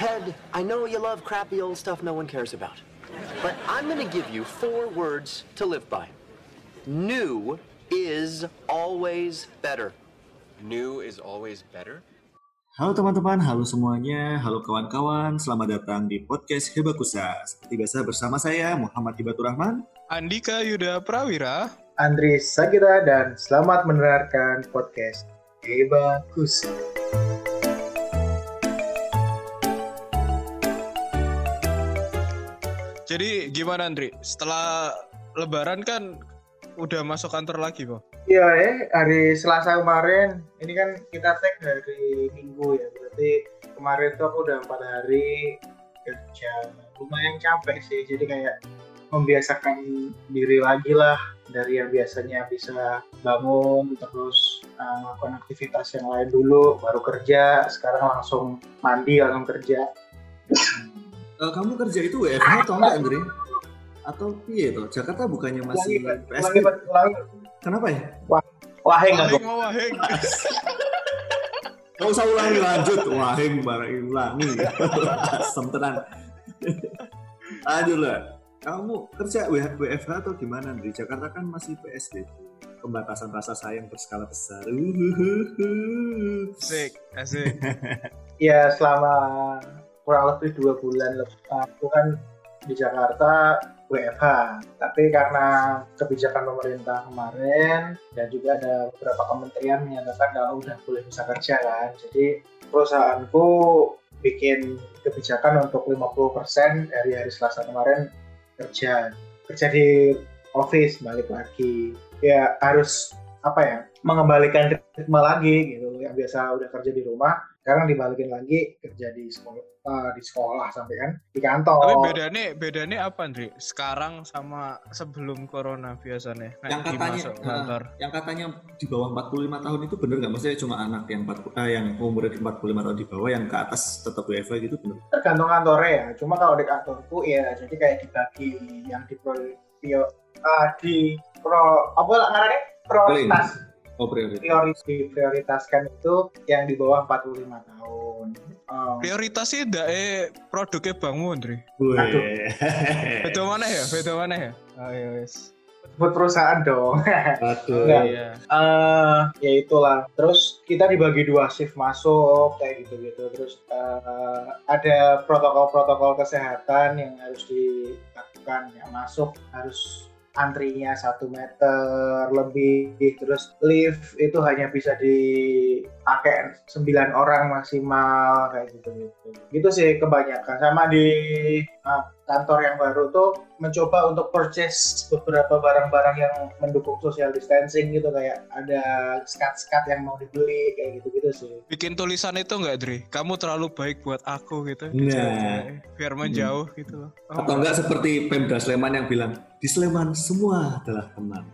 Ted, I know you love crappy old stuff no one cares about. But I'm going to give you four words to live by. New is always better. New is always better? Halo teman-teman, halo semuanya, halo kawan-kawan, selamat datang di podcast Hebakusa. Seperti biasa bersama saya Muhammad Hibatur Rahman. Andika Yuda Prawira. Andri Sagira dan selamat mendengarkan podcast Hebakusa. Jadi gimana Andri? Setelah lebaran kan udah masuk kantor lagi, Bang? Iya, eh hari Selasa kemarin, ini kan kita tag hari Minggu ya, berarti kemarin tuh aku udah empat hari kerja. Lumayan capek sih, jadi kayak membiasakan diri lagi lah dari yang biasanya bisa bangun terus uh, aktivitas yang lain dulu baru kerja sekarang langsung mandi langsung kerja Uh, kamu kerja itu WFH atau enggak, Andre? Atau iya tuh? Jakarta bukannya masih PSBB? ulangi, ulangi. Kenapa ya? waheng Waheng, aku oh, waheng. Gak usah ulangi lanjut. Wahing barang ulangi. Asem tenan. Lanjut lah. Kamu kerja WFH atau gimana di Jakarta kan masih PSBB. Pembatasan rasa sayang berskala besar. Asik, asik. ya selama kurang lebih dua bulan lebih aku kan di Jakarta WFH tapi karena kebijakan pemerintah kemarin dan juga ada beberapa kementerian menyatakan kalau udah boleh bisa kerja kan. Jadi perusahaanku bikin kebijakan untuk 50% dari hari Selasa kemarin kerja. Kerja di office balik lagi. Ya harus apa ya mengembalikan ritme lagi gitu. Yang biasa udah kerja di rumah sekarang dibalikin lagi kerja di sekolah uh, di sekolah sampai kan di kantor Tapi bedanya bedanya apa, Andri? Sekarang sama sebelum corona biasanya. Yang katanya eh, kantor. yang katanya di bawah 45 tahun itu bener nggak maksudnya cuma anak yang 40 eh, yang umurnya 45 tahun di bawah yang ke atas tetap WFH gitu bener tergantung kantornya ya cuma kalau di kantorku ya jadi kayak dibagi yang di pro, prio, uh, di pro apa lah ngarannya prioritas oh prioritas prioritas diprioritaskan itu yang di bawah 45 tahun Prioritasnya ndak eh produknya Bangmu, Andri. Weh. Beda mana ya? Beda mana ya? Ayo wes. buat perusahaan dong Aduh. Iya. eh ya itulah terus kita dibagi dua shift masuk kayak gitu gitu terus eh, ada protokol-protokol kesehatan yang harus dilakukan yang masuk harus antrinya satu meter lebih terus lift itu hanya bisa dipakai 9 orang maksimal kayak gitu gitu gitu sih kebanyakan. Sama di eh, kantor yang baru tuh mencoba untuk purchase beberapa barang-barang yang mendukung social distancing gitu kayak ada skat-skat yang mau dibeli kayak gitu-gitu sih. Bikin tulisan itu enggak, Dri? Kamu terlalu baik buat aku gitu. Nah. Biar menjauh gitu loh. Oh, Atau enggak seperti Pemda Sleman yang bilang, di Sleman semua adalah teman.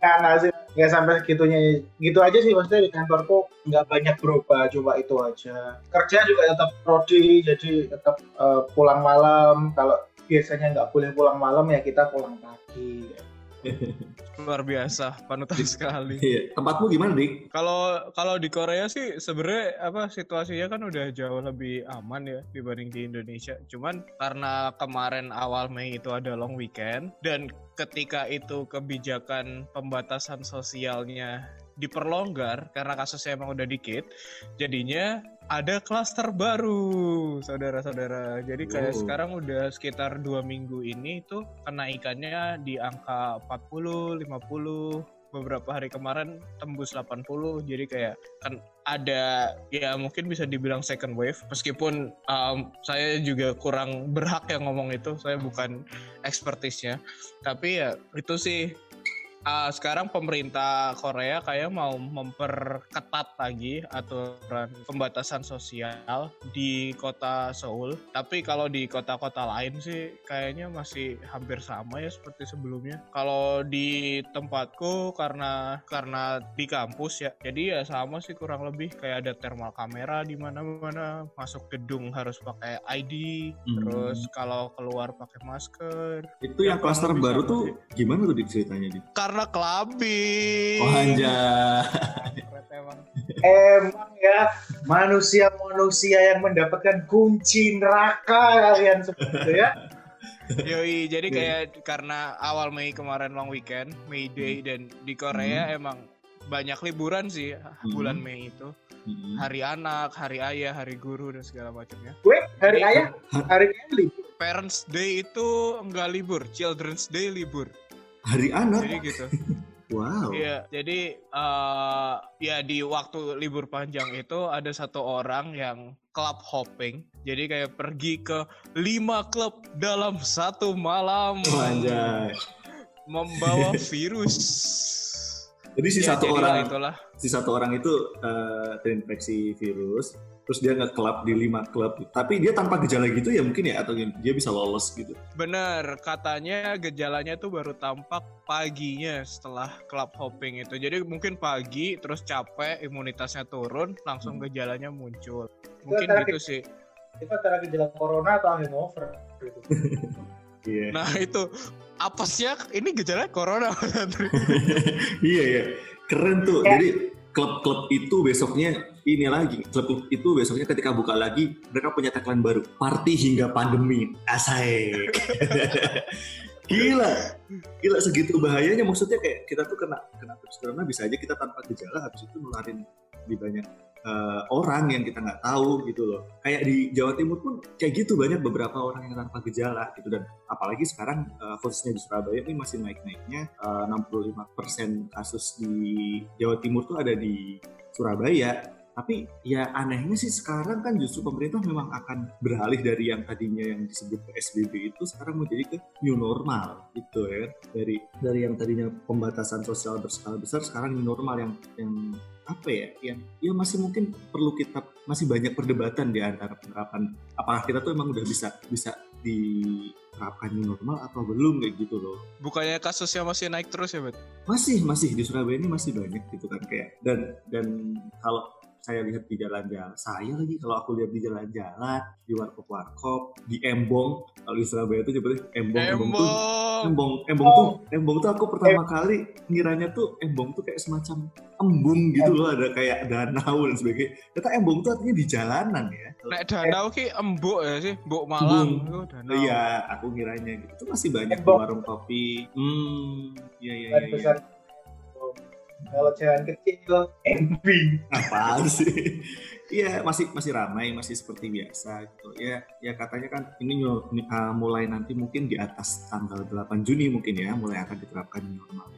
Karena sih nggak sampai segitunya gitu aja sih maksudnya di kantorku nggak banyak berubah cuma itu aja kerja juga tetap prodi jadi tetap eh, pulang malam kalau biasanya nggak boleh pulang malam ya kita pulang pagi luar biasa, panutan sekali. Iya. Tempatmu gimana, Dik? Kalau kalau di Korea sih sebenarnya apa situasinya kan udah jauh lebih aman ya dibanding di Indonesia. Cuman karena kemarin awal Mei itu ada long weekend dan ketika itu kebijakan pembatasan sosialnya diperlonggar karena kasusnya emang udah dikit, jadinya ada klaster baru, saudara-saudara. Jadi kayak Wow. sekarang udah sekitar dua minggu ini tuh kenaikannya di angka 40, 50, beberapa hari kemarin tembus 80 jadi kayak kan ada ya mungkin bisa dibilang second wave. Meskipun um, saya juga kurang berhak yang ngomong itu. Saya bukan expertise-nya. Tapi ya itu sih uh, sekarang pemerintah Korea kayak mau memperketat lagi aturan pembatasan sosial di kota Seoul. Tapi kalau di kota-kota lain sih kayaknya masih hampir sama ya seperti sebelumnya. Kalau di tempatku karena karena di kampus ya, jadi ya sama sih kurang lebih kayak ada thermal kamera di mana-mana. Masuk gedung harus pakai ID, Hmm. terus kalau keluar pakai masker. Itu Ya, yang klaster lebih baru tuh sih. gimana tuh ceritanya? Karena kelabing. Oh anjay. Emang. Emang ya manusia-manusia yang mendapatkan kunci neraka kalian seperti ya. Yoi, jadi Iya. kayak karena awal Mei kemarin long weekend, May Day dan di Korea emang banyak liburan sih bulan Mei itu. Mm-mm. Hari anak, hari ayah, hari guru dan segala macamnya. Gue hari ayah, hari ayah libur. Parents Day itu enggak libur, Children's Day libur. Hari anak. Jadi gitu. Wow. Iya, jadi eh ya di waktu libur panjang itu ada satu orang yang club hopping. Jadi kayak pergi ke lima klub dalam satu malam. Anjay. Membawa virus. Jadi si Ya, satu orang itulah. si satu orang itu eh, terinfeksi virus, terus dia nge-club di lima klub. Tapi dia tanpa gejala gitu ya mungkin ya atau dia bisa lolos gitu. Bener, katanya gejalanya tuh baru tampak paginya setelah club hopping itu. Jadi mungkin pagi terus capek, imunitasnya turun, langsung Hmm. gejalanya muncul. Mungkin antara gitu sih. Itu antara gejala corona atau hangover. Gitu. Iya. Nah itu apa sih ya? Ini gejalanya corona. iya ya. Keren tuh. Ya. Jadi klub-klub itu besoknya ini lagi. Klub itu besoknya ketika buka lagi mereka punya tagline baru. Party hingga pandemi. Asai. Gila. Gila segitu bahayanya maksudnya kayak kita tuh kena kena virus corona bisa aja kita tanpa gejala habis itu nularin di banyak eh, orang yang kita nggak tahu gitu loh. Kayak di Jawa Timur pun kayak gitu banyak beberapa orang yang tanpa gejala gitu dan apalagi sekarang eh, khususnya di Surabaya ini masih naik-naiknya eh, 65% kasus di Jawa Timur tuh ada di Surabaya. Tapi ya anehnya sih sekarang kan justru pemerintah memang akan beralih dari yang tadinya yang disebut PSBB itu sekarang menjadi ke new normal gitu ya. Dari dari yang tadinya pembatasan sosial berskala besar sekarang new normal yang yang apa ya yang ya masih mungkin perlu kita masih banyak perdebatan di antara penerapan apakah kita tuh emang udah bisa bisa diterapkan new normal atau belum kayak gitu loh Bukannya kasusnya masih naik terus ya, Bet? masih masih di Surabaya ini masih banyak gitu kan kayak dan dan kalau saya lihat di jalan-jalan saya lagi kalau aku lihat di jalan-jalan di warkop warkop di Embong kalau di Surabaya itu nyebutnya Embong Embong tuh Embong. Embong Embong tuh Embong tuh aku pertama kali ngiranya tuh Embong tuh kayak semacam embung gitu loh ada kayak danau dan sebagainya ternyata Embong tuh artinya di jalanan ya Nek danau ki embuk ya sih, embuk Malang. Danau. Iya, aku ngiranya gitu. Itu masih banyak di Embong. warung kopi. Hmm, iya iya iya. iya. Kalau jalan kecil, emping. apaan sih? Iya masih masih ramai masih seperti biasa gitu ya ya katanya kan ini uh, mulai nanti mungkin di atas tanggal 8 Juni mungkin ya mulai akan diterapkan normal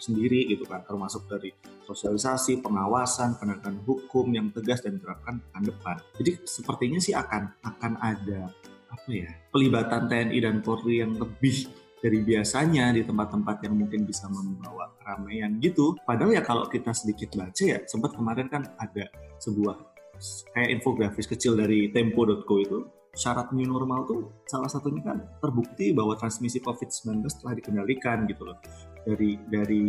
sendiri gitu kan termasuk dari sosialisasi pengawasan penegakan hukum yang tegas dan diterapkan pekan depan jadi sepertinya sih akan akan ada apa ya pelibatan TNI dan Polri yang lebih dari biasanya di tempat-tempat yang mungkin bisa membawa keramaian gitu. Padahal ya kalau kita sedikit baca ya, sempat kemarin kan ada sebuah kayak infografis kecil dari tempo.co itu syarat new normal tuh salah satunya kan terbukti bahwa transmisi COVID-19 telah dikendalikan gitu loh. Dari dari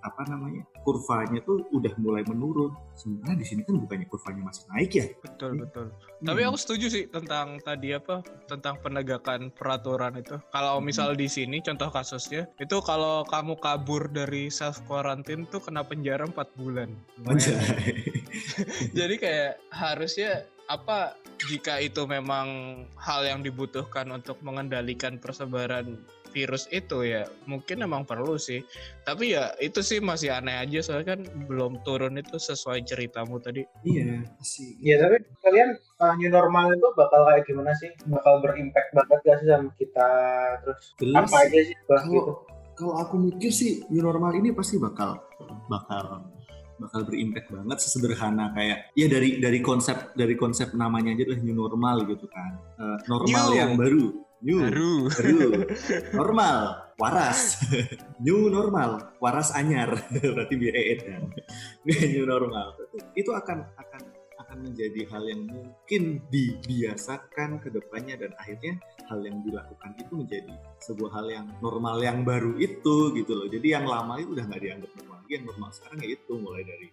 apa namanya? kurvanya tuh udah mulai menurun. Sementara di sini kan bukannya kurvanya masih naik ya. Betul, betul. Hmm. Tapi aku setuju sih tentang tadi apa tentang penegakan peraturan itu. Kalau Hmm. misal di sini contoh kasusnya itu kalau kamu kabur dari self quarantine tuh kena penjara 4 bulan. Jadi kayak harusnya apa jika itu memang hal yang dibutuhkan untuk mengendalikan persebaran virus itu ya mungkin emang perlu sih tapi ya itu sih masih aneh aja soalnya kan belum turun itu sesuai ceritamu tadi iya, masih. Ya tapi kalian uh, new normal itu bakal kayak gimana sih? Bakal berimpact banget gak sih sama kita? Terus Jelas. apa aja sih bahas Kalau gitu? kalau aku mikir sih new normal ini pasti bakal bakal bakal berimpact banget sesederhana kayak ya dari dari konsep dari konsep namanya aja adalah new normal gitu kan Eh, normal New. yang baru new baru. Baru. Normal. Waras. New normal. Waras anyar. Berarti biar edan new normal. Itu akan akan akan menjadi hal yang mungkin dibiasakan ke depannya dan akhirnya hal yang dilakukan itu menjadi sebuah hal yang normal yang baru itu gitu loh. Jadi yang lama itu udah nggak dianggap normal lagi. Yang normal sekarang ya itu mulai dari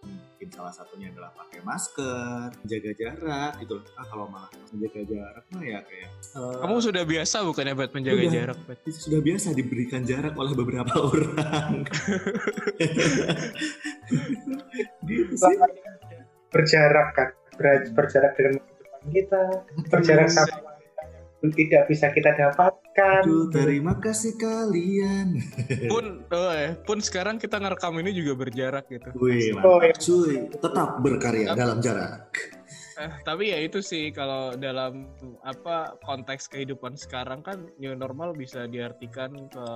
mungkin salah satunya adalah pakai masker jaga jarak gitu loh ah kalau malah menjaga jarak mah ya kayak eh, kamu sudah biasa bukannya buat menjaga Udah. jarak Bet? sudah biasa diberikan jarak oleh beberapa orang. gitu sih. Berjarak kan Ber- berjarak dengan masa depan kita berjarak sama wanita yang tidak bisa kita dapatkan Aduh, terima kasih kalian. pun eh, pun sekarang kita ngerekam ini juga berjarak gitu Wih, Oh, iya. cuy. Tetap berkarya dalam jarak. Eh, tapi ya itu sih kalau dalam apa konteks kehidupan sekarang kan new normal bisa diartikan ke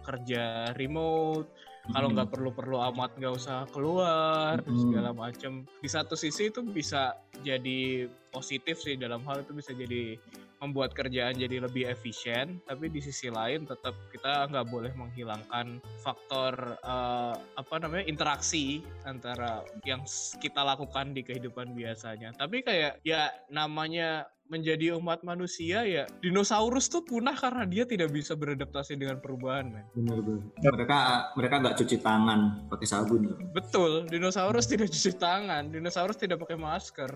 kerja remote kalau Hmm. nggak perlu-perlu amat nggak usah keluar Hmm. segala macam di satu sisi itu bisa jadi positif sih dalam hal itu bisa jadi membuat kerjaan jadi lebih efisien tapi di sisi lain tetap kita nggak boleh menghilangkan faktor eh, apa namanya interaksi antara yang kita lakukan di kehidupan biasanya tapi kayak ya namanya menjadi umat manusia ya dinosaurus tuh punah karena dia tidak bisa beradaptasi dengan perubahan men Bener bener. Mereka mereka nggak cuci tangan pakai sabun. betul dinosaurus tidak cuci tangan dinosaurus tidak pakai masker.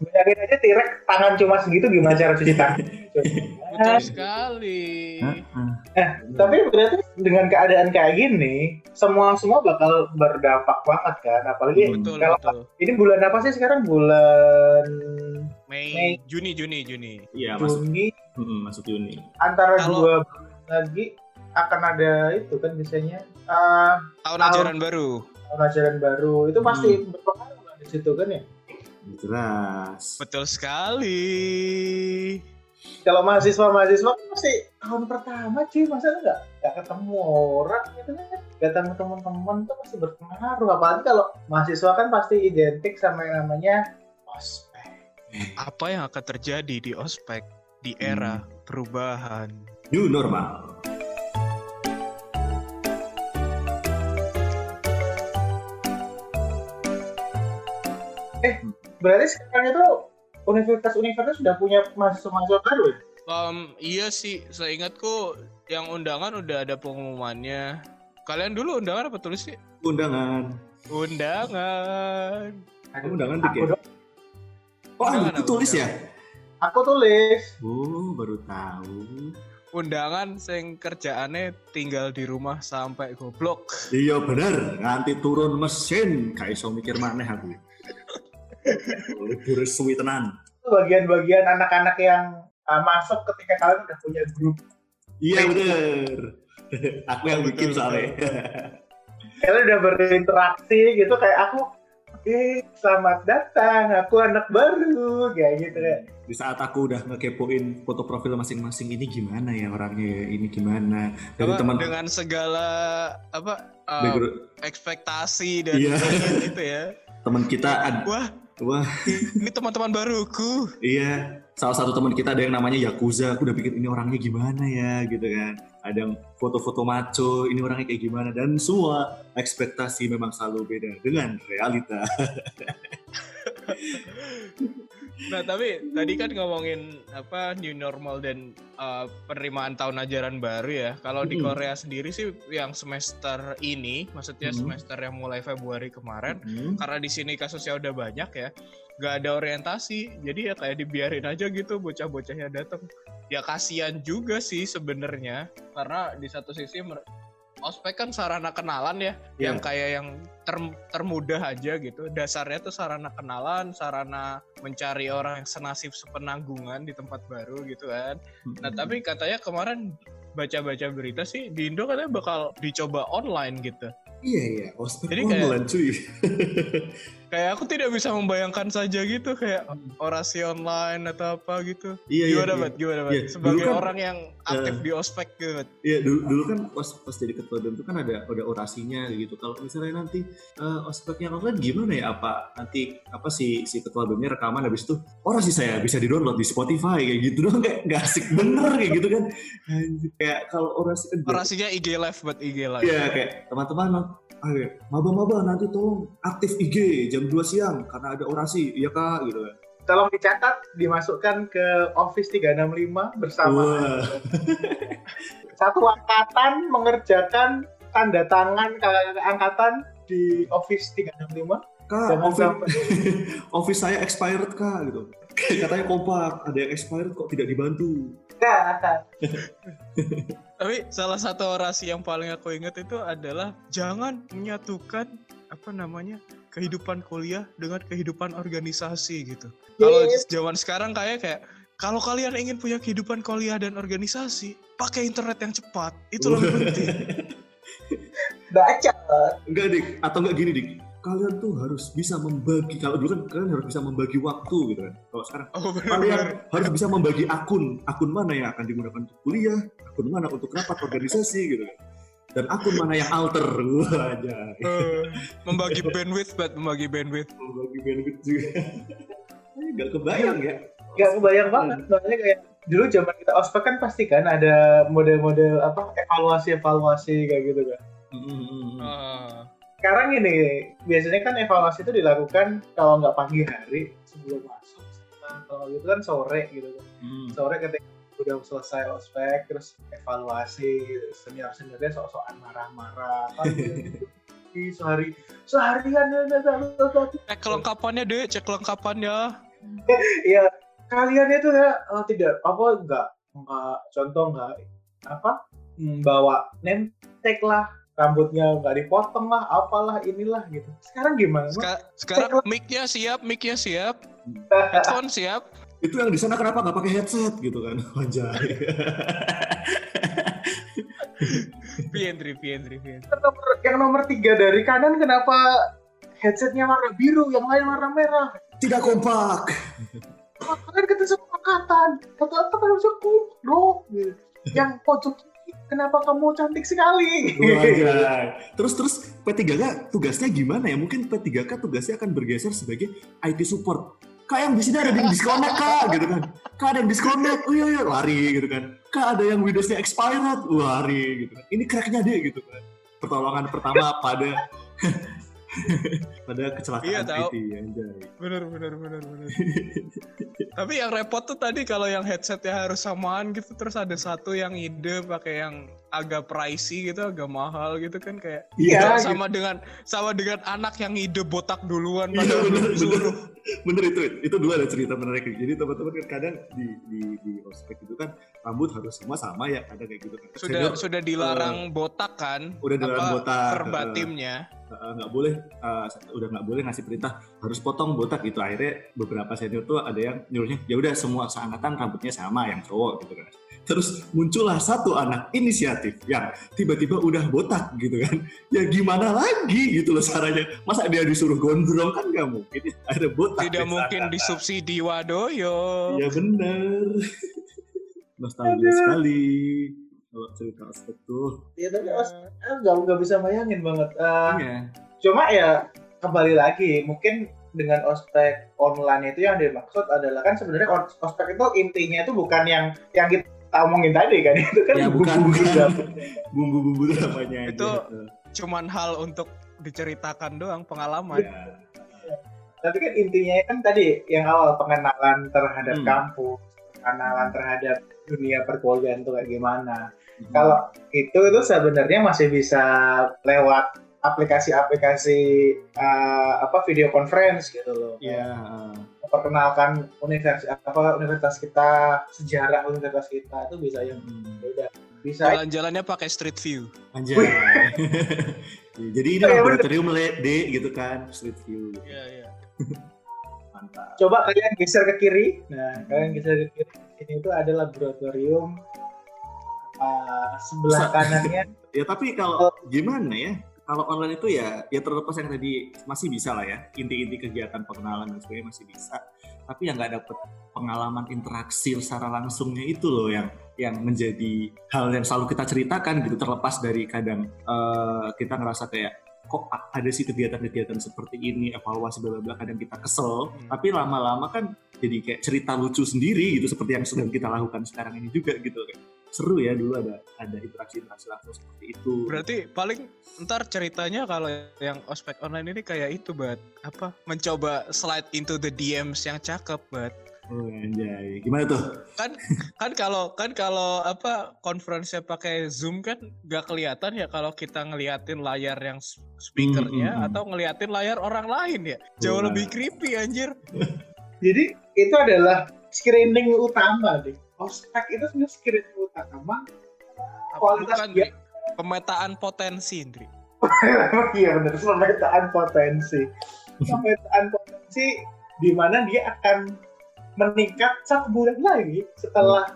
Bayangin aja T-Rex tangan cuma segitu gimana cara cuci tangan? Betul sekali. Heeh. tapi berarti dengan keadaan kayak gini semua semua bakal berdampak banget kan? Apalagi betul kalau betul. ini bulan apa sih sekarang? Bulan Mei, Mei. Juni Juni Juni. Iya masuk. Juni mm, masuk Juni. antara Kalau- dua bulan lagi akan ada itu kan biasanya eh, tahun Tahun- ajaran baru. tahun ajaran baru. Itu pasti berpengaruh kan di situ kan ya Jelas. betul sekali. Kalau mahasiswa mahasiswa kan masih tahun pertama cuy masa lu nggak nggak ketemu orang? Gitu kan. Nggak ketemu teman-teman tuh masih berpengaruh. Apalagi kalau mahasiswa kan pasti identik sama yang namanya ospek. Apa yang akan terjadi di ospek di era perubahan? New normal. Berarti sekarang itu universitas-universitas sudah punya mahasiswa-mahasiswa baru ya? Em, iya sih, seingatku yang undangan udah ada pengumumannya. Kalian dulu undangan apa tulis sih? Undangan. Undangan. Undangan aku, dikit. dong, Oh, Undangan aku tulis ya? aku tulis Oh, baru tahu. Undangan sing kerjaannya tinggal di rumah sampai goblok. Iya bener, nganti turun mesin, gak iso mikir maneh aku. Libur suwi tenan. bagian-bagian anak-anak yang uh, masuk ketika kalian udah punya grup Iya bener. aku yang bikin soalnya. kalian udah berinteraksi gitu kayak aku oke selamat datang aku anak baru kayak gitu kayak Di saat aku udah ngekepoin foto profil masing-masing ini gimana ya orangnya ya, ini gimana dari teman dengan segala apa background- ekspektasi dan Iya. gitu ya. teman kita ad- Wah, wah. Ini teman-teman baruku. iya salah satu teman kita ada yang namanya Yakuza. Aku udah pikir ini orangnya gimana ya gitu kan. Ada yang foto-foto maco ini orangnya kayak gimana. Dan semua ekspektasi memang selalu beda dengan realita Nah tapi tadi kan ngomongin apa new normal dan uh, penerimaan tahun ajaran baru ya. Kalau di Hmm. Korea sendiri sih yang semester ini, maksudnya Hmm. semester yang mulai Februari kemarin, Hmm. karena di sini kasusnya udah banyak ya, nggak ada orientasi. Jadi ya kayak dibiarin aja gitu bocah-bocahnya datang. Ya kasihan juga sih sebenarnya, karena di satu sisi ospek kan sarana kenalan ya, Iya. yang kayak yang ter- termudah aja gitu. Dasarnya tuh sarana kenalan, sarana mencari orang yang senasib sepenanggungan di tempat baru gitu kan. Nah tapi katanya kemarin baca-baca berita sih di Indo katanya bakal dicoba online gitu. iya iya ospek Jadi kayak- online cuy Kayak aku tidak bisa membayangkan saja gitu kayak orasi online atau apa gitu. iya iya gimana iya. Bat? Gimana Bat? Iya, Sebagai dulu kan, orang yang aktif eh, di ospek gitu. Bat. Iya dulu, dulu kan pas pas jadi ketua itu kan ada ada orasinya gitu. Kalau misalnya nanti eh, ospeknya online gimana ya? Apa nanti apa si si ketua BEM-nya rekaman habis itu orasi saya bisa di download di Spotify kayak gitu doang kayak nggak asik bener kayak gitu kan. Kayak kalau orasi kan Orasinya IG live buat IG live. Iya kayak teman-teman ayo maba-maba nanti tolong aktif IG jam 2 siang karena ada orasi iya kak gitu kan. tolong dicatat dimasukkan ke Office 365 bersama satu angkatan mengerjakan tanda tangan kakak angkatan di Office 365 Kak, Jangan office, sampai. office saya expired kak gitu. Katanya kompak, ada yang expired kok tidak dibantu. Nah, Tapi salah satu orasi yang paling aku ingat itu adalah jangan menyatukan apa namanya kehidupan kuliah dengan kehidupan organisasi gitu. Kalau Yes. zaman sekarang kayak kayak kalau kalian ingin punya kehidupan kuliah dan organisasi, pakai internet yang cepat. Itu lebih penting. Baca. enggak dik atau enggak gini dik kalian tuh harus bisa membagi kalau dulu kan kalian harus bisa membagi waktu gitu kan kalau sekarang Oh kalian benar-benar. harus bisa membagi akun akun mana yang akan digunakan untuk kuliah akun mana untuk rapat organisasi gitu kan dan akun mana yang alter aja Eh, membagi bandwidth, buat membagi bandwidth. membagi bandwidth juga nggak kebayang ya Gak kebayang banget. Makanya kayak dulu zaman kita ospek kan pasti kan ada model-model apa evaluasi-evaluasi kayak gitu kan. Mm-mm. Ah, Sekarang ini biasanya kan evaluasi itu dilakukan kalau nggak pagi hari sebelum masuk, kalau gitu kan sore gitu kan. Mm. Sore ketika udah selesai ospek terus evaluasi senior seniornya sok-sokan marah-marah kan di sehari seharian cek kelengkapannya deh, cek kelengkapannya. Iya, kalian itu ya eh, tidak apa enggak enggak contoh enggak apa mm, bawa name tag lah rambutnya enggak dipotong lah apalah inilah gitu. Sekarang gimana? Seka- sekarang mic-nya siap, mic-nya siap, headphone siap. Itu yang di sana kenapa nggak pakai headset gitu kan anjay Piendri, Piendri, Piendri. Yang nomor, yang nomor tiga dari kanan kenapa headsetnya warna biru, yang lain warna merah? tidak kompak Kalian kita kesepakatan. Kata-kata kan harusnya kumplok gitu. Yang pojok kenapa kamu cantik sekali? Wah. Terus terus P3K tugasnya gimana ya? Mungkin P3K tugasnya akan bergeser sebagai IT support. Kak yang di sini ada yang disconnect kak, gitu kan? Kak ada yang disconnect, oh iya iya lari gitu kan? Kak ada yang Windowsnya expired, lari gitu kan? Ini cracknya deh gitu kan? Pertolongan pertama pada pada kecelakaan Iya, tahu. IT anjay. Bener, bener, bener, bener. Tapi yang repot tuh tadi kalau yang headsetnya harus samaan gitu, terus ada satu yang ide pakai yang agak pricey gitu, agak mahal gitu kan kayak Iya, sama dengan sama dengan anak yang ide botak duluan Iya bener, bener, bener itu itu dua ada cerita menarik. Jadi teman-teman kan kadang di di di ospek itu kan rambut harus semua sama ya ada kayak gitu kan. Sudah Senior, sudah dilarang botak kan? udah dilarang Apa, botak, Verbatimnya. uh, nggak boleh uh, udah nggak boleh ngasih perintah harus potong botak. Gitu akhirnya beberapa senior tuh ada yang nyuruhnya ya udah semua seangkatan rambutnya sama yang cowok gitu kan. Terus muncullah satu anak inisiatif yang tiba-tiba udah botak gitu kan ya gimana lagi gitu loh caranya masa dia disuruh gondrong kan nggak mungkin ya. ada botak Tidak di mungkin sana. disubsidi wadoyo. ya bener nostalgia sekali kalau cerita ospek tuh Ya tapi os- eh, nggak nggak bisa bayangin banget. Eh, iya cuma ya kembali lagi mungkin dengan ospek online itu yang dimaksud adalah kan sebenarnya os- ospek itu intinya itu bukan yang yang kita omongin tadi kan itu kan Ya, bumbu-bumbu bumbu-bumbu namanya aja. Itu- Cuman hal untuk diceritakan doang pengalaman. Ya. tapi kan intinya kan tadi yang awal pengenalan terhadap Hmm. kampus pengenalan terhadap dunia perkuliahan itu kayak gimana Hmm. kalau itu itu sebenarnya masih bisa lewat aplikasi-aplikasi eh, apa video conference gitu loh. Ya memperkenalkan universitas apa universitas kita sejarah universitas kita itu bisa yang Hmm. ya bisa. Jalan-jalannya pakai street view. anjay. Wih. Ya, jadi ini Kayak laboratorium le- D gitu kan street view. Iya, iya. mantap. Coba kalian geser ke kiri. Nah kalian geser ke kiri. Ini itu ada laboratorium uh, sebelah Bisa. kanannya. Ya tapi kalau gimana ya kalau online itu ya ya terlepas yang tadi masih bisa lah ya. Inti-inti kegiatan pengenalan dan sebagainya masih bisa. Tapi yang nggak dapet pengalaman interaksi secara langsungnya itu loh yang yang menjadi hal yang selalu kita ceritakan gitu. Terlepas dari kadang eh, kita ngerasa kayak kok ada sih kegiatan-kegiatan seperti ini evaluasi bla bla kadang kita kesel. Hmm. tapi lama-lama kan jadi kayak cerita lucu sendiri gitu seperti yang sedang kita lakukan sekarang ini juga gitu. Kayak seru ya dulu ada ada interaksi-interaksi langsung seperti itu Berarti paling ntar ceritanya kalau yang ospek online ini kayak itu, Bat. Apa? Mencoba slide into the DMs yang cakep, Bat. Oh, anjay. Gimana tuh? Kan kan kalau kan kalau apa konferensinya pakai Zoom kan gak kelihatan ya kalau kita ngeliatin layar yang speakernya Hmm, hmm, hmm. atau ngeliatin layar orang lain ya. Jauh Wah. lebih creepy anjir. jadi itu adalah screening utama deh ospek itu sebenarnya screening utama kualitas Bukan dia pemetaan potensi, Indri. iya benar pemetaan potensi. Pemetaan potensi di mana dia akan meningkat satu bulan lagi setelah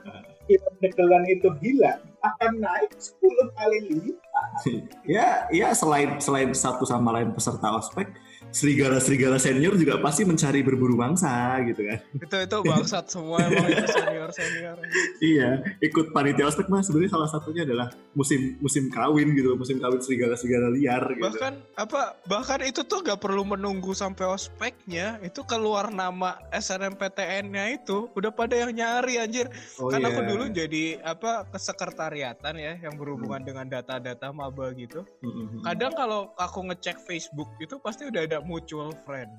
film degelan itu hilang akan naik 10 kali lipat. Ya ya selain selain satu sama lain peserta ospek serigala-serigala senior juga pasti mencari berburu mangsa gitu kan Itu itu bangsat semua emang itu senior senior. iya ikut panitia ospek mah sebenarnya salah satunya adalah musim musim kawin gitu musim kawin serigala-serigala liar gitu Bahkan apa bahkan itu tuh gak perlu menunggu sampai ospeknya itu keluar nama SNMPTN-nya itu udah pada yang nyari anjir. oh, kan aku iya. dulu jadi apa kesekretariatan ya yang berhubungan dengan data-data maba gitu. Mm-mm. Kadang kalau aku ngecek Facebook itu pasti udah ada mutual friend.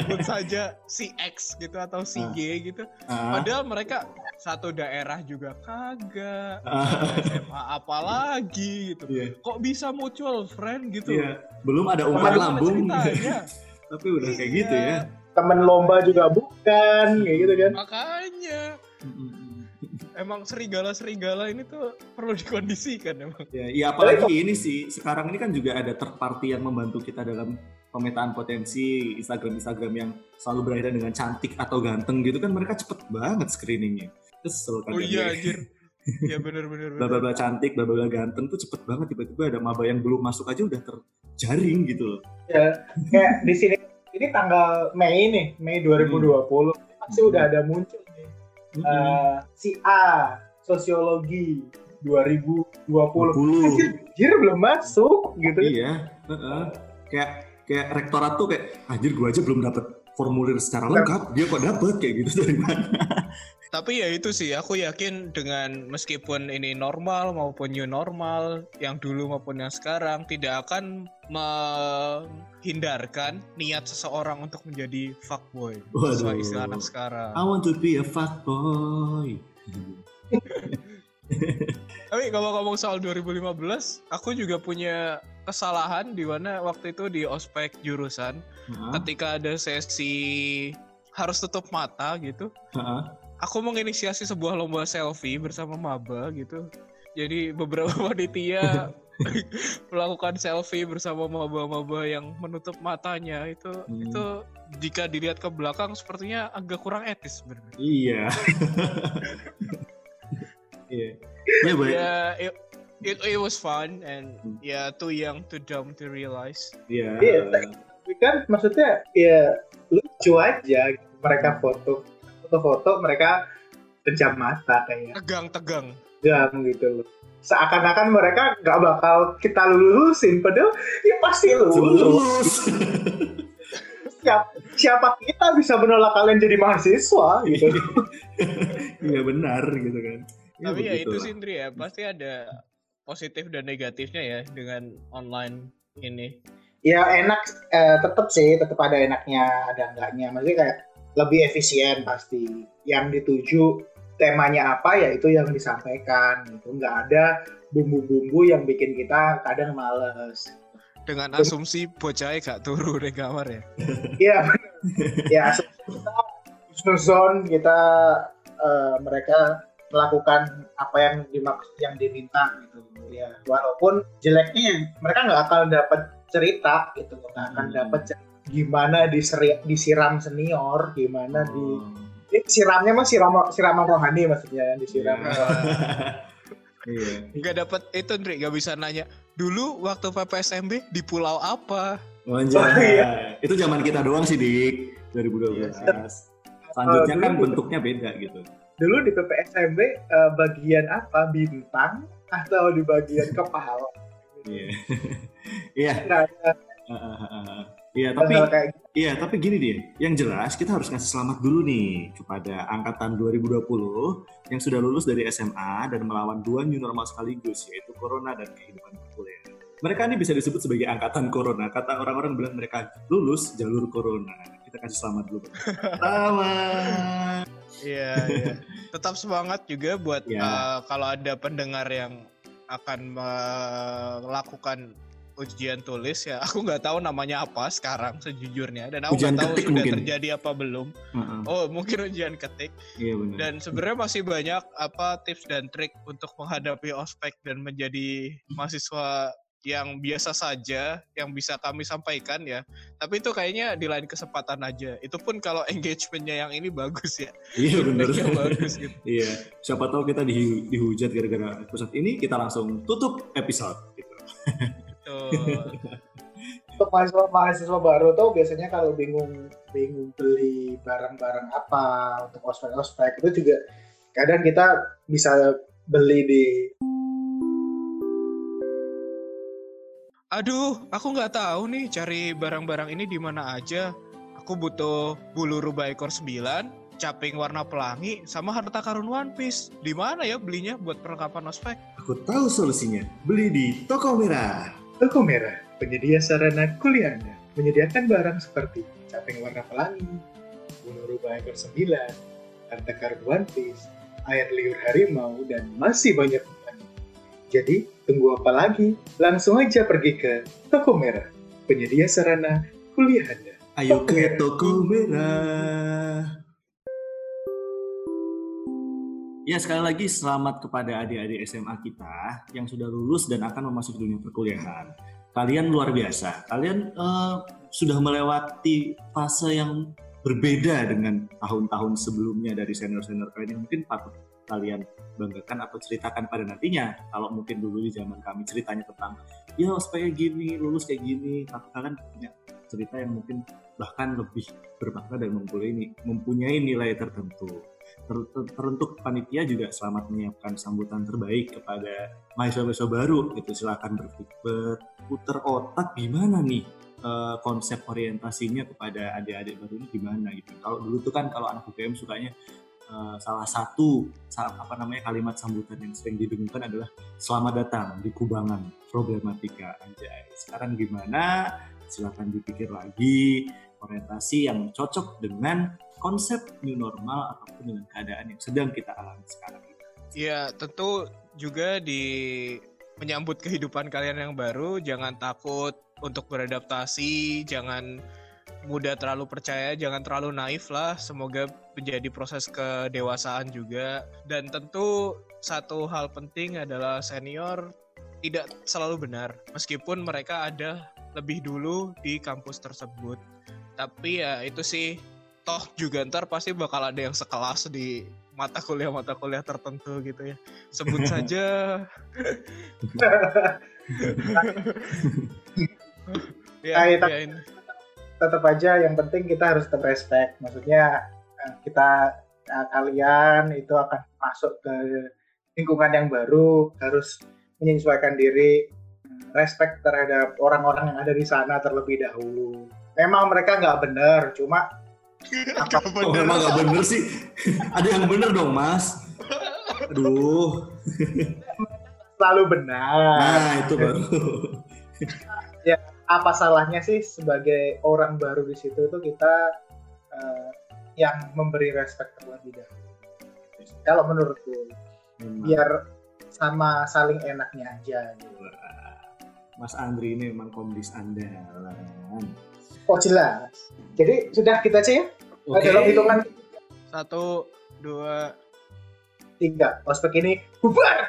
Sebut saja si X gitu atau si Ah. Y gitu. Ah, Padahal mereka satu daerah juga kagak. ah, SMA apalagi gitu. iya Kok bisa mutual friend gitu? iya belum ada umpan lambung tapi udah kayak gitu Iya. ya temen lomba juga bukan kayak gitu kan Makanya Mm-mm. Emang serigala-serigala ini tuh perlu dikondisikan emang. Ya, ya apalagi ini sih sekarang ini kan juga ada third party yang membantu kita dalam pemetaan potensi Instagram Instagram yang selalu berakhir dengan cantik atau ganteng gitu kan mereka cepet banget screeningnya. Kesel Oh kadang iya ya. anjir. Iya bener bener Bla bla bla cantik, bla bla bla ganteng tuh cepet banget tiba-tiba ada maba yang belum masuk aja udah terjaring gitu loh. ya kayak di sini ini tanggal Mei nih Mei 2020 pasti udah ada muncul nih Mm-mm. Eh, si A sosiologi 2020 20. anjir belum masuk gitu Iya, heeh. kayak kayak rektorat tuh kayak anjir gua aja belum dapet formulir secara lengkap, dia kok dapet kayak gitu dari mana? Tapi ya itu sih aku yakin dengan meskipun ini normal maupun new normal yang dulu maupun yang sekarang tidak akan menghindarkan niat seseorang untuk menjadi fuckboy. Sesuai istilah anak sekarang. I want to be a fuckboy. Tapi kalau ngomong soal 2015, aku juga punya kesalahan di mana waktu itu di ospek jurusan Heeh, ketika ada sesi harus tutup mata gitu. heeh. Aku menginisiasi sebuah lomba selfie bersama maba gitu. Jadi beberapa panitia melakukan selfie bersama maba-maba yang menutup matanya itu Hmm. itu jika dilihat ke belakang sepertinya agak kurang etis sebenarnya. Iya. Iya. Ya, baik. Ya, it, it, it was fun and Hmm. ya too young too dumb to realize. Iya. Iya, tapi kan maksudnya ya lucu aja gitu. mereka foto foto-foto mereka pejam mata kayak Tegang-tegang. jam gitu loh seakan-akan mereka nggak bakal kita lulusin padahal ya pasti lulus Lulus. siapa, siapa kita bisa menolak kalian jadi mahasiswa gitu Iya benar gitu kan. Tapi ya itu sih Indri ya, pasti ada positif dan negatifnya ya dengan online ini. ya enak eh, tetap sih tetap ada enaknya ada enggaknya maksudnya kayak lebih efisien pasti. Yang dituju temanya apa ya itu yang disampaikan gitu. Nggak ada bumbu-bumbu yang bikin kita kadang males. Dengan asumsi bocahnya gak turu di kamar ya. Iya, ya asumsi kita husnuzon kita eh, mereka melakukan apa yang dimaksud yang diminta gitu. Ya walaupun jeleknya ya, mereka nggak akan dapat cerita gitu. Nggak akan Hmm. dapat cerita gimana diseri, disiram senior gimana di Oh. ini siramnya mah siram siraman rohani maksudnya disiram Iya. Iya. Gak dapat itu Indri, gak bisa nanya. Dulu waktu PPSMB di pulau apa? Oh, iya. Itu zaman kita doang sih, Dik. 2012. Iya. Selanjutnya kan bentuknya beda gitu. dulu di PPSMB eh, bagian apa bintang atau di bagian kepala Iya. Iya. nah, Iya, tapi gitu. Iya, tapi gini dia. Yang jelas kita harus ngasih selamat dulu nih kepada angkatan 2020 yang sudah lulus dari SMA dan melawan dua new normal sekaligus yaitu corona dan kehidupan berkuliah. Mereka ini bisa disebut sebagai angkatan corona. Kata orang-orang bilang mereka lulus jalur corona. Kita kasih selamat dulu. Selamat. Iya, iya. Tetap semangat juga buat Ya. eh, kalau ada pendengar yang akan melakukan ujian tulis ya. Aku nggak tahu namanya apa sekarang sejujurnya dan aku nggak tahu sudah mungkin. terjadi apa belum. Heeh, Oh, mungkin ujian ketik. Iya benar. Dan sebenarnya masih banyak apa tips dan trik untuk menghadapi ospek dan menjadi mahasiswa yang biasa saja yang bisa kami sampaikan ya. Tapi itu kayaknya di lain kesempatan aja. Itu pun kalau engagementnya yang ini bagus ya. Iya. Feedbacknya bagus gitu. Iya, siapa tahu kita di, dihujat gara-gara episode ini kita langsung tutup episode gitu. Betul. Untuk mahasiswa mahasiswa baru tuh biasanya kalau bingung bingung beli barang-barang apa untuk ospek-ospek itu juga kadang kita bisa beli di Aduh, aku nggak tahu nih cari barang-barang ini di mana aja. Aku butuh bulu rubah ekor 9, caping warna pelangi, sama harta karun One Piece. Di mana ya belinya buat perlengkapan ospek? Aku tahu solusinya, beli di toko merah. Toko Merah, penyedia sarana kuliah Anda. Menyediakan barang seperti caping warna pelangi, bulu rubah ekor 9, harta karun One Piece, air liur harimau, dan masih banyak lagi. Jadi, tunggu apa lagi? Langsung aja pergi ke Toko Merah, penyedia sarana kuliah Anda. Ayo ke toko merah. Ya sekali lagi selamat kepada adik-adik SMA kita yang sudah lulus dan akan memasuki dunia perkuliahan. Kalian luar biasa. Kalian eh, sudah melewati fase yang berbeda dengan tahun-tahun sebelumnya dari senior-senior kalian yang mungkin patut kalian banggakan atau ceritakan pada nantinya. Kalau mungkin dulu di zaman kami ceritanya tentang ya supaya gini, lulus kayak gini, tapi kalian punya cerita yang mungkin bahkan lebih bermakna dan mempunyai nilai tertentu. Ter- ter- Teruntuk panitia juga selamat menyiapkan sambutan terbaik kepada mahasiswa-mahasiswa baru gitu. Silakan berpikir berputar otak gimana nih eh, konsep orientasinya kepada adik-adik baru ini gimana gitu. Kalau dulu tuh kan kalau anak UGM sukanya eh, salah satu sa- apa namanya kalimat sambutan yang sering didengungkan adalah selamat datang di Kubangan problematika anjay. Sekarang gimana? Silakan dipikir lagi orientasi yang cocok dengan konsep new normal ataupun dengan keadaan yang sedang kita alami sekarang ini. Ya, tentu juga di menyambut kehidupan kalian yang baru, jangan takut untuk beradaptasi, jangan mudah terlalu percaya, jangan terlalu naif lah. Semoga menjadi proses kedewasaan juga. Dan tentu satu hal penting adalah senior tidak selalu benar, meskipun mereka ada lebih dulu di kampus tersebut. Tapi ya itu sih, toh juga ntar pasti bakal ada yang sekelas di mata kuliah-mata kuliah tertentu gitu ya. Sebut saja ya, Ah, iya, ya ini. tetap aja yang penting kita harus tetap respect. Maksudnya eh, kita eh, kalian itu akan masuk ke lingkungan yang baru, harus menyesuaikan diri, eh, respect terhadap orang-orang yang ada di sana terlebih dahulu. Memang mereka nggak benar, cuma Oh memang nggak bener sih. Ada yang bener dong mas. Aduh. selalu benar. Nah itu baru. Apa salahnya sih sebagai orang baru di situ tuh kita eh, yang memberi respect terlebih dahulu. Kalau menurutku, Memang. biar sama saling enaknya aja. gitu. Mas Andri ini memang komdis andalan. Oh jelas. Jadi sudah kita aja ya. Oke. Dalam hitungan Satu, dua, tiga. Ospek ini bubar.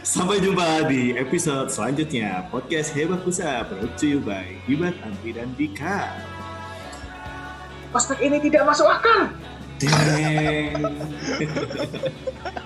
Sampai jumpa di episode selanjutnya podcast Hebat Pusat brought to you by Hibat Andri dan Dika. Ospek ini tidak masuk akal. Deng.